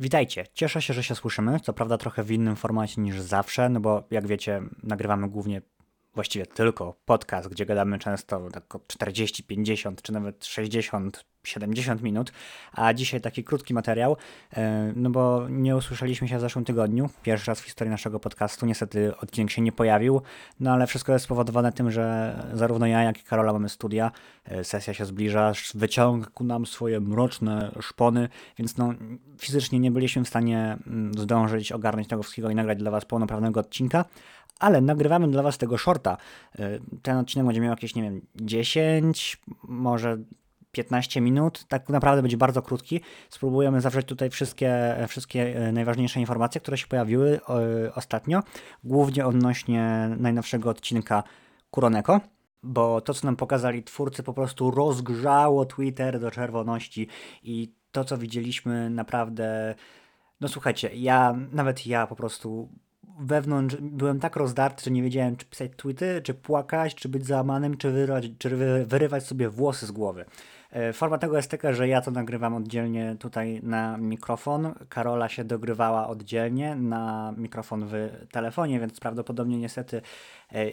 Witajcie, cieszę się, że się słyszymy. Co prawda trochę w innym formacie niż zawsze, no bo jak wiecie, nagrywamy głównie, właściwie tylko podcast, gdzie gadamy często tak o 40, 50 czy nawet 60 70 minut, a dzisiaj taki krótki materiał, e, no bo nie usłyszeliśmy się w zeszłym tygodniu, pierwszy raz w historii naszego podcastu, niestety odcinek się nie pojawił, no ale wszystko jest spowodowane tym, że zarówno ja, jak i Karola mamy studia, e, sesja się zbliża, wyciąga ku nam swoje mroczne szpony, więc no fizycznie nie byliśmy w stanie mm, zdążyć ogarnąć tego wszystkiego i nagrać dla Was pełnoprawnego odcinka, ale nagrywamy dla Was tego shorta. E, ten odcinek będzie miał jakieś, nie wiem, 10, może 15 minut, tak naprawdę będzie bardzo krótki. Spróbujemy zawrzeć tutaj wszystkie, wszystkie e, najważniejsze informacje, które się pojawiły e, ostatnio, głównie odnośnie najnowszego odcinka Kuroneko, bo to, co nam pokazali twórcy, po prostu rozgrzało Twitter do czerwoności i to, co widzieliśmy, naprawdę. No słuchajcie, ja, nawet ja po prostu wewnątrz byłem tak rozdarty, że nie wiedziałem, czy pisać tweety, czy płakać, czy być załamanym, czy, wyrywać, czy wyrywać sobie włosy z głowy. E, forma tego jest taka, że ja to nagrywam oddzielnie tutaj na mikrofon. Karola się dogrywała oddzielnie na mikrofon w telefonie, więc prawdopodobnie niestety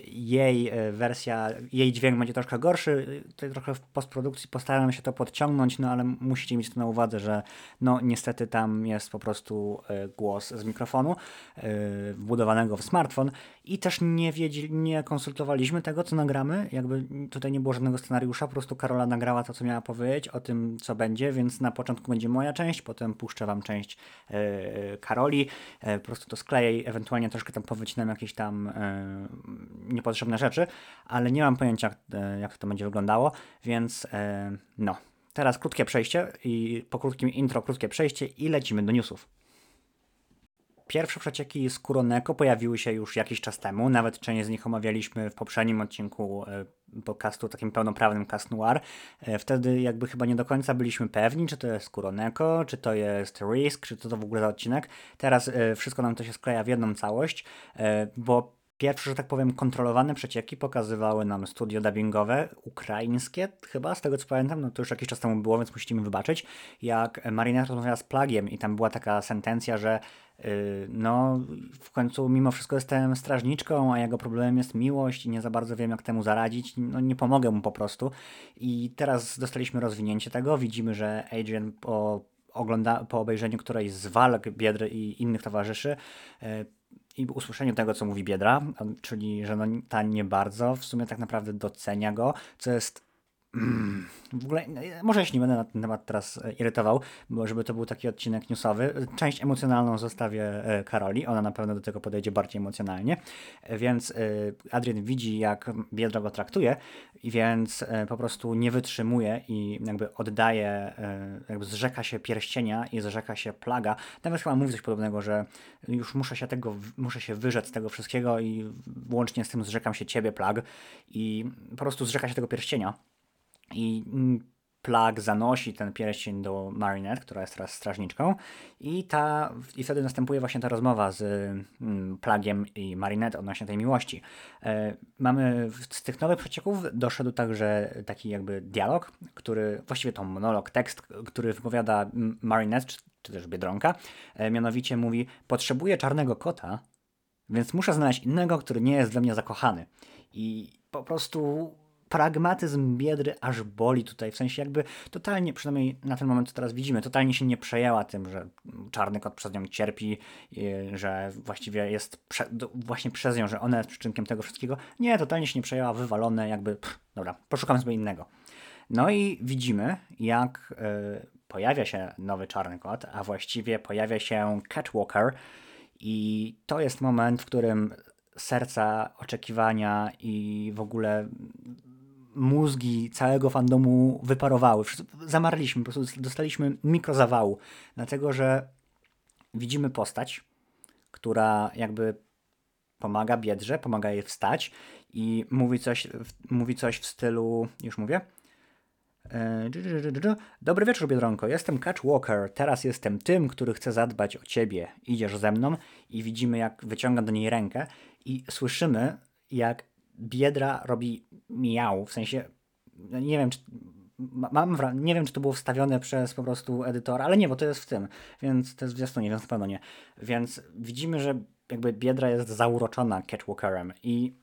jej e, wersja, jej dźwięk będzie troszkę gorszy. Tutaj trochę w postprodukcji postaram się to podciągnąć, no ale musicie mieć to na uwadze, że no niestety tam jest po prostu e, głos z mikrofonu wbudowanego w smartfon i też nie, wiedzi, nie konsultowaliśmy tego, co nagramy. Jakby tutaj nie było żadnego scenariusza, po prostu Karola nagrała to, co miała powiedzieć o tym, co będzie, więc na początku będzie moja część, potem puszczę wam część Karoli. Po prostu to skleję i ewentualnie troszkę tam powycinam jakieś tam niepotrzebne rzeczy, ale nie mam pojęcia, e, jak to będzie wyglądało, więc e, no. Teraz krótkie przejście i po krótkim intro krótkie przejście i lecimy do newsów. Pierwsze przecieki z Kuroneko pojawiły się już jakiś czas temu, nawet część z nich omawialiśmy w poprzednim odcinku e, podcastu, takim pełnoprawnym Cast Noir. Wtedy jakby chyba nie do końca byliśmy pewni, czy to jest Kuroneko, czy to jest Risk, czy to, to w ogóle za odcinek. Teraz wszystko nam to się skleja w jedną całość, bo Pierwsze, że tak powiem, kontrolowane przecieki pokazywały nam studio dubbingowe, ukraińskie chyba, z tego co pamiętam, no to już jakiś czas temu było, więc musicie mi wybaczyć, jak Marina rozmawiała z Plagiem i tam była taka sentencja, że yy, no w końcu mimo wszystko jestem strażniczką, a jego problemem jest miłość i nie za bardzo wiem jak temu zaradzić, no nie pomogę mu po prostu. I teraz dostaliśmy rozwinięcie tego, widzimy, że Adrian po ogląda, po obejrzeniu którejś z walk Biedry i innych towarzyszy, yy, i usłyszeniu tego, co mówi Biedra, czyli że no, ta nie bardzo w sumie tak naprawdę docenia go, co jest w ogóle, no, może nie będę na ten temat teraz e, irytował, bo żeby to był taki odcinek newsowy. Część emocjonalną zostawię e, Karoli, ona na pewno do tego podejdzie bardziej emocjonalnie, e, więc Adrian widzi, jak Biedra go traktuje, więc po prostu nie wytrzymuje i jakby oddaje, jakby zrzeka się pierścienia i zrzeka się plaga. Nawet chyba mówi coś podobnego, że już muszę się tego, muszę się wyrzec tego wszystkiego i łącznie z tym zrzekam się ciebie, plag i po prostu zrzeka się tego pierścienia i Plag zanosi ten pierścień do Marinette, która jest teraz strażniczką i, ta, i wtedy następuje właśnie ta rozmowa z mm, Plagiem i Marinette odnośnie tej miłości. E, mamy z tych nowych przecieków doszedł także taki jakby dialog, który, właściwie to monolog, tekst, który wypowiada Marinette, czy, czy też Biedronka, e, mianowicie mówi, potrzebuję czarnego kota, więc muszę znaleźć innego, który nie jest we mnie zakochany. I po prostu pragmatyzm Biedry aż boli tutaj, w sensie jakby totalnie, przynajmniej na ten moment, co teraz widzimy, totalnie się nie przejęła tym, że czarny kot przez nią cierpi, że właściwie jest prze, właśnie przez nią, że ona jest przyczynkiem tego wszystkiego. Nie, totalnie się nie przejęła, wywalone, jakby, pff, dobra, poszukamy sobie innego. No i widzimy, jak y, pojawia się nowy czarny kot, a właściwie pojawia się Catwalker i to jest moment, w którym serca, oczekiwania i w ogóle mózgi całego fandomu wyparowały. Zamarliśmy, po prostu dostaliśmy mikrozawału, dlatego że widzimy postać, która jakby pomaga Biedrze, pomaga jej wstać i mówi coś, mówi coś w stylu, już mówię, e, Dobry wieczór, Biedronko. Jestem Catch Walker. Teraz jestem tym, który chce zadbać o ciebie. Idziesz ze mną i widzimy, jak wyciąga do niej rękę i słyszymy, jak Biedra robi miał, w sensie, no nie wiem, czy mam nie wiem, czy to było wstawione przez po prostu edytora, ale nie, bo to jest w tym, więc to jest w zwiastunie, więc na pewno nie. Więc widzimy, że jakby Biedra jest zauroczona Catwalkerem i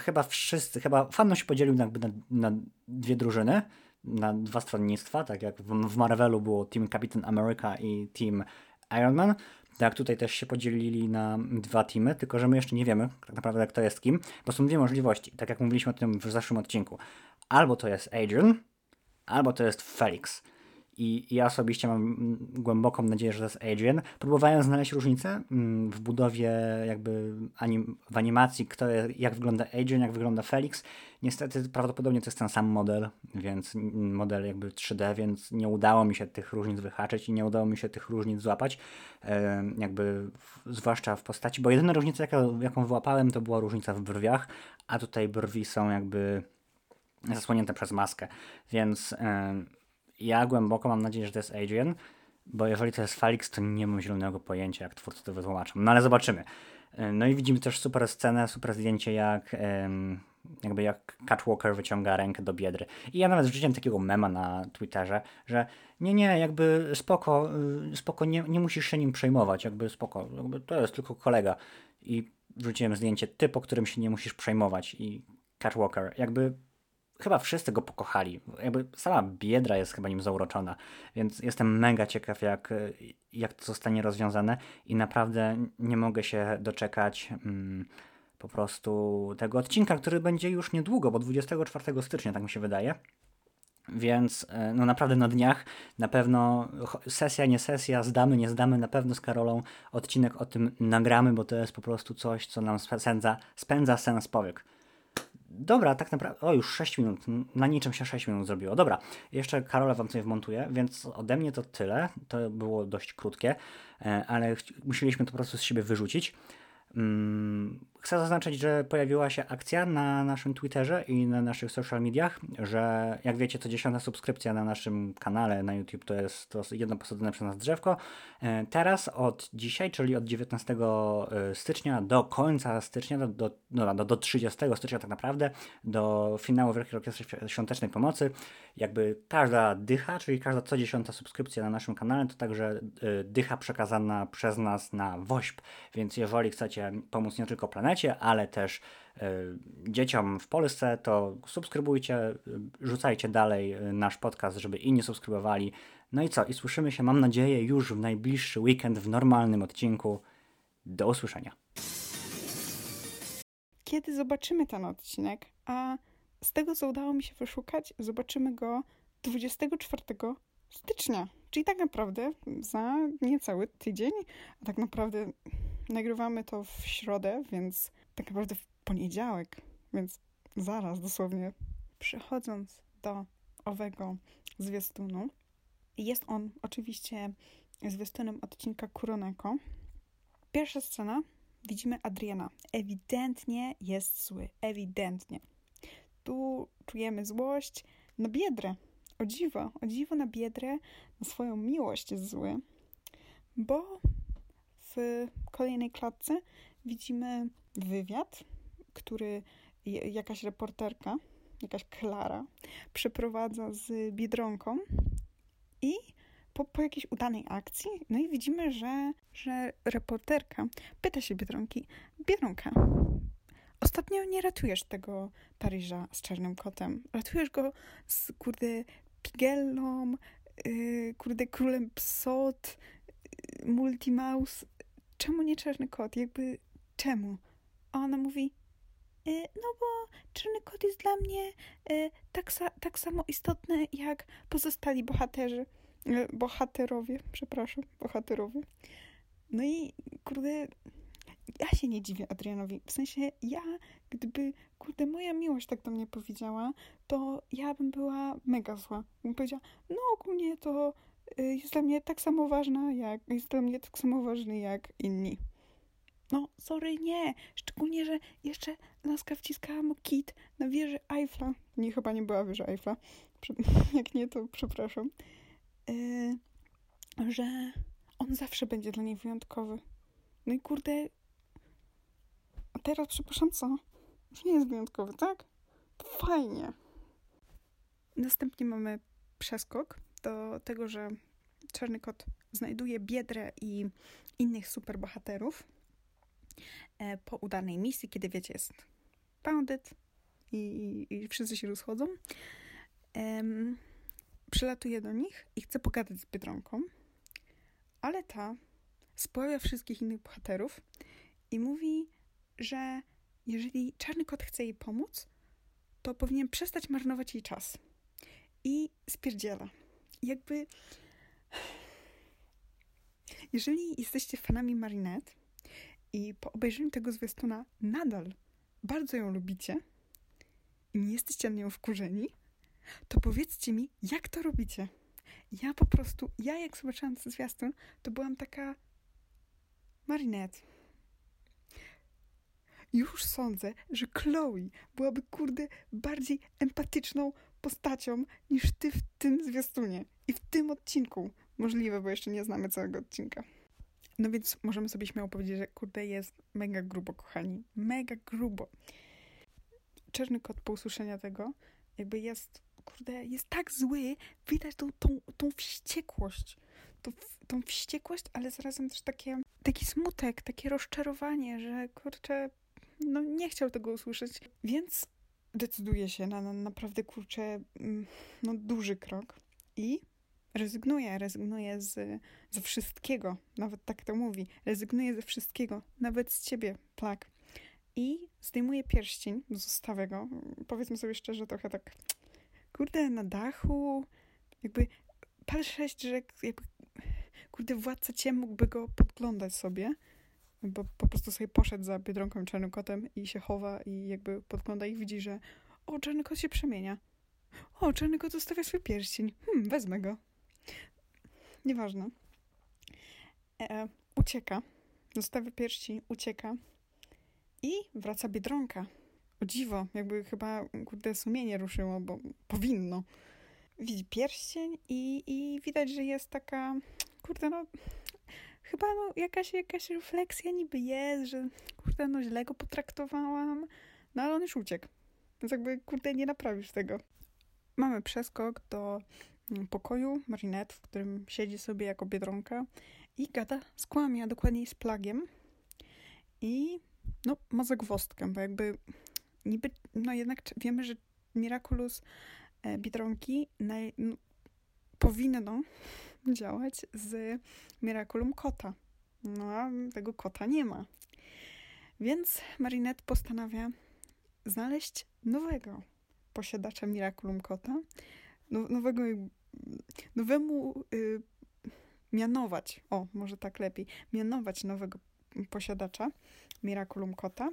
chyba wszyscy, chyba fandom się podzielił jakby na, na dwie drużyny, na dwa stronnictwa, tak jak w, w Marvelu było Team Captain America i Team Iron Man, tak tutaj też się podzielili na dwa teamy, tylko że my jeszcze nie wiemy tak naprawdę kto jest kim, bo są dwie możliwości, tak jak mówiliśmy o tym w zeszłym odcinku. Albo to jest Adrian, albo to jest Felix. I ja osobiście mam głęboką nadzieję, że to jest Adrian. Próbowałem znaleźć różnicę mm, w budowie, jakby anim, w animacji, kto, jak wygląda Adrian, jak wygląda Felix. Niestety prawdopodobnie to jest ten sam model, więc model jakby 3D, więc nie udało mi się tych różnic wyhaczyć i nie udało mi się tych różnic złapać, jakby zwłaszcza w postaci, bo jedyna różnica, jaką, wyłapałem, to była różnica w brwiach, a tutaj brwi są jakby zasłonięte przez maskę, więc ja głęboko mam nadzieję, że to jest Adrian, bo jeżeli to jest Felix, to nie mam zielonego pojęcia, jak twórcy to wytłumaczą. No ale zobaczymy. E, no i widzimy też super scenę, super zdjęcie, jak jakby jak Catwalker wyciąga rękę do biedry. I ja nawet wrzuciłem takiego mema na Twitterze, że nie, nie, jakby spoko, y, spoko, nie, nie musisz się nim przejmować, jakby spoko, jakby to jest tylko kolega. I wrzuciłem zdjęcie typ, o którym się nie musisz przejmować i Catwalker, jakby chyba wszyscy go pokochali. Jakby sama biedra jest chyba nim zauroczona, więc jestem mega ciekaw, jak, jak to zostanie rozwiązane i naprawdę nie mogę się doczekać mm, po prostu tego odcinka, który będzie już niedługo, bo 24 stycznia, tak mi się wydaje. Więc e, no naprawdę na dniach na pewno sesja, nie sesja, zdamy, nie zdamy, na pewno z Karolą odcinek o tym nagramy, bo to jest po prostu coś, co nam spędza, spędza sens powiek. Dobra, tak naprawdę. O, już 6 minut. Na niczym się 6 minut zrobiło. Dobra, jeszcze Karola wam coś wmontuje, więc ode mnie to tyle. To było dość krótkie, e, ale musieliśmy to po prostu z siebie wyrzucić. Mm, chcę zaznaczyć, że pojawiła się akcja na naszym Twitterze i na naszych social mediach, że jak wiecie, to dziesiąta subskrypcja na naszym kanale na YouTube to jest to jedno posadzone przez nas drzewko. E, teraz od dzisiaj, czyli od 19 e, stycznia do końca stycznia, do, do, no, do, do 30 stycznia tak naprawdę, do finału Wielkiej Orkiestry Świątecznej Pomocy, jakby każda dycha, czyli każda co dziesiąta subskrypcja na naszym kanale, to także e, dycha przekazana przez nas na WOŚP, więc jeżeli chcecie pomóc nie tylko planecie, internecie, ale też e, dzieciom w Polsce, to subskrybujcie, rzucajcie dalej e, nasz podcast, żeby inni subskrybowali. No i co? I słyszymy się, mam nadzieję, już w najbliższy weekend w normalnym odcinku. Do usłyszenia. Kiedy zobaczymy ten odcinek, a z tego co udało mi się wyszukać, zobaczymy go 24 stycznia. Czyli tak naprawdę za niecały tydzień, a tak naprawdę nagrywamy to w środę, więc tak naprawdę w poniedziałek, więc zaraz dosłownie. Przechodząc do owego zwiastunu, jest on oczywiście zwiastunem odcinka Kuroneko. Pierwsza scena, widzimy Adriana. Ewidentnie jest zły, ewidentnie. Tu czujemy złość na biedrę. O dziwo, o dziwo na biedrę, na swoją miłość jest zły, bo w kolejnej klatce widzimy wywiad, który jakaś reporterka, jakaś Klara przeprowadza z Biedronką i po, po jakiejś udanej akcji, no i widzimy, że, że reporterka pyta się Biedronki, Biedronka, ostatnio nie ratujesz tego Paryża z czarnym kotem, ratujesz go z, kurde, Pigellą, yy, kurde, królem psot, yy, Multimouse, czemu nie czarny kot? Jakby czemu? A ona mówi, e, no bo czarny kot jest dla mnie e, tak, tak samo istotny jak pozostali bohaterzy. E, bohaterowie, przepraszam, bohaterowie. No i kurde, ja się nie dziwię Adrianowi. W sensie ja, gdyby, kurde, moja miłość tak do mnie powiedziała, to ja bym była mega zła. Bym powiedziała, no ogólnie to Y, jest dla mnie tak samo ważna, jak jest dla mnie tak samo ważny jak inni. No, sorry, nie. Szczególnie, że jeszcze laska wciskała mu kit na wieży Eiffla. Nie, chyba nie była wieża Eiffla. Jak nie, to przepraszam. Yy, że on zawsze będzie dla niej wyjątkowy. No i kurde... A teraz, przepraszam, co? Już nie jest wyjątkowy, tak? Fajnie. Następnie mamy przeskok do tego, że Czarny Kot znajduje Biedrę i innych superbohaterów e, po udanej misji, kiedy wiecie, jest pounded i, i wszyscy się rozchodzą. Em, przylatuje do nich i chce pogadać z Biedronką, ale ta spławia wszystkich innych bohaterów i mówi, że jeżeli Czarny Kot chce jej pomóc, to powinien przestać marnować jej czas. I spierdziela. Jakby... Jeżeli jesteście fanami Marinette i po obejrzeniu tego zwiastuna nadal bardzo ją lubicie i nie jesteście na nią wkurzeni, to powiedzcie mi, jak to robicie. Ja po prostu, ja jak zobaczyłam ten zwiastun, to byłam taka Marinette. Już sądzę, że Chloe byłaby, kurde, bardziej empatyczną postacią niż ty w tym zwiastunie i w tym odcinku. Możliwe, bo jeszcze nie znamy całego odcinka. No więc możemy sobie śmiało powiedzieć, że kurde jest mega grubo, kochani. Mega grubo. Czarny kot po usłyszenia tego jakby jest, kurde, jest tak zły. Widać tą, tą, tą wściekłość. Tą, tą wściekłość, ale zarazem też takie, taki smutek, takie rozczarowanie, że kurczę, no nie chciał tego usłyszeć. Więc decyduje się na, na naprawdę, kurczę, mm, no duży krok i rezygnuje, rezygnuje z, ze wszystkiego, nawet tak to mówi, rezygnuje ze wszystkiego, nawet z ciebie, plak. I zdejmuje pierścień, zostawia go, powiedzmy sobie szczerze, trochę tak, kurde, na dachu, jakby patrzeć, że jakby, kurde, władca cię mógłby go podglądać sobie, bo po prostu sobie poszedł za Biedronką i Czarnym Kotem i się chowa i jakby podgląda i widzi, że o, Czarny Kot się przemienia. O, Czarny Kot zostawia swój pierścień. Hmm, wezmę go. Nieważne. E, ucieka. Zostawia pierścień, ucieka. I wraca Biedronka. O dziwo, jakby chyba, kurde, sumienie ruszyło, bo powinno. Widzi pierścień i, i widać, że jest taka, kurde, no, chyba no, jakaś, jakaś refleksja niby jest, że kurde, no źle go potraktowałam, no ale on już uciekł. Więc jakby, kurde, nie naprawisz tego. Mamy przeskok do mm, pokoju Marinette, w którym siedzi sobie jako biedronka i gada z kłamie, a dokładniej z plagiem. I no, ma zagwozdkę, bo jakby niby, no jednak wiemy, że Miraculous e, Biedronki naj, no, powinno działać z Miraculum Kota. No a tego kota nie ma. Więc Marinette postanawia znaleźć nowego posiadacza Miraculum Kota, no, nowego, nowemu y, mianować, o, może tak lepiej, mianować nowego posiadacza Miraculum Kota,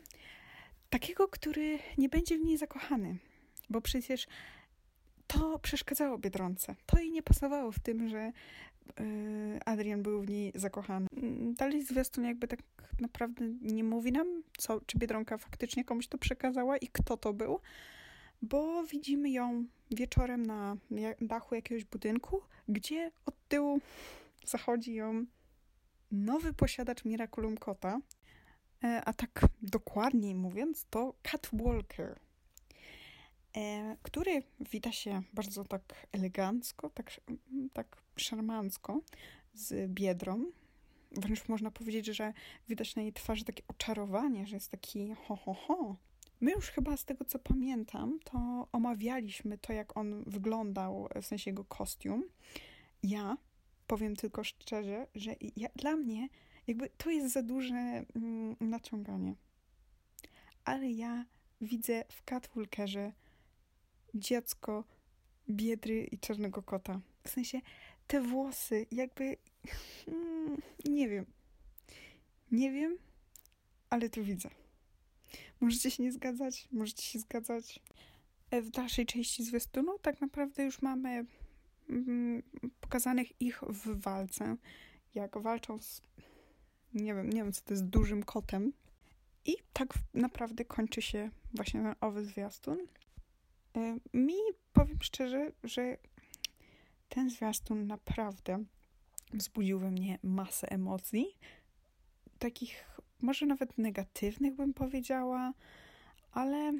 takiego, który nie będzie w niej zakochany, bo przecież to przeszkadzało Biedronce. To jej nie pasowało w tym, że yy, Adrian był w niej zakochany. Mm, dalej zwiastun jakby tak naprawdę nie mówi nam, co, czy Biedronka faktycznie komuś to przekazała i kto to był, bo widzimy ją wieczorem na dachu jakiegoś budynku, gdzie od tyłu zachodzi ją nowy posiadacz Miraculum Kota, e, a tak dokładniej mówiąc, to Catwalker, e, który wita się bardzo tak elegancko, tak, tak szarmancko z biedrą. Wręcz można powiedzieć, że widać na jej twarzy takie oczarowanie, że jest taki ho, ho, ho. My już chyba z tego, co pamiętam, to omawialiśmy to, jak on wyglądał, w sensie jego kostium. Ja powiem tylko szczerze, że ja, dla mnie jakby to jest za duże mm, naciąganie. Ale ja widzę w Catwalkerze dziecko biedry i czarnego kota. W sensie te włosy, jakby mm, nie wiem. Nie wiem, ale to widzę. Możecie się nie zgadzać, możecie się zgadzać. E, w dalszej części zwiastunu tak naprawdę już mamy mm, pokazanych ich w walce, jak walczą z nie wiem, nie wiem co to jest dużym kotem. I tak naprawdę kończy się właśnie ten owy zwiastun. E, mi powiem szczerze, że ten zwiastun naprawdę wzbudził we mnie masę emocji. Takich może nawet negatywnych bym powiedziała, ale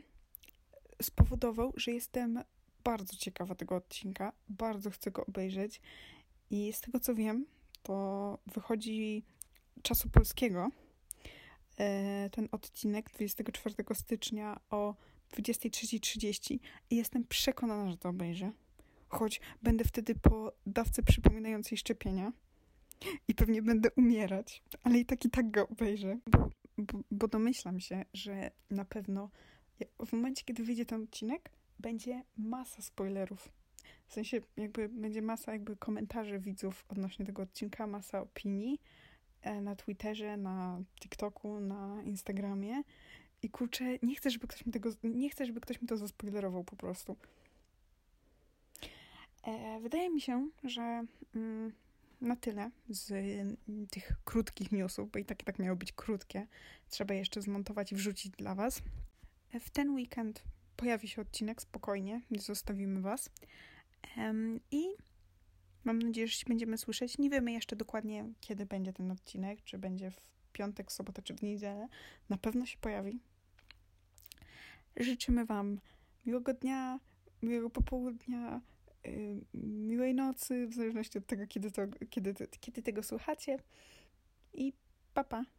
spowodował, że jestem bardzo ciekawa tego odcinka, bardzo chcę go obejrzeć i z tego co wiem, to wychodzi czasu polskiego e, ten odcinek 24 stycznia o 23.30 i jestem przekonana, że to obejrzę. Choć będę wtedy po dawce przypominającej szczepienia i pewnie będę umierać, ale i tak i tak go obejrzę, bo, bo, bo domyślam się, że na pewno w momencie, kiedy wyjdzie ten odcinek, będzie masa spoilerów. W sensie jakby będzie masa jakby komentarzy widzów odnośnie tego odcinka, masa opinii e, na Twitterze, na TikToku, na Instagramie. I kurczę, nie chcę, żeby ktoś mi tego, nie chcę, żeby ktoś mi to zaspoilerował po prostu. E, wydaje mi się, że mm, na tyle z mm, tych krótkich newsów, bo i tak i tak miały być krótkie. Trzeba jeszcze zmontować i wrzucić dla Was. E, w ten weekend pojawi się odcinek, spokojnie, nie zostawimy Was. Um, I mam nadzieję, że się będziemy słyszeć. Nie wiemy jeszcze dokładnie, kiedy będzie ten odcinek, czy będzie w piątek, sobotę, czy w niedzielę. Na pewno się pojawi. Życzymy Wam miłego dnia, miłego popołudnia, yy, miłej nocy, w zależności od tego, kiedy, to, kiedy, kiedy tego słuchacie. I papa. Pa.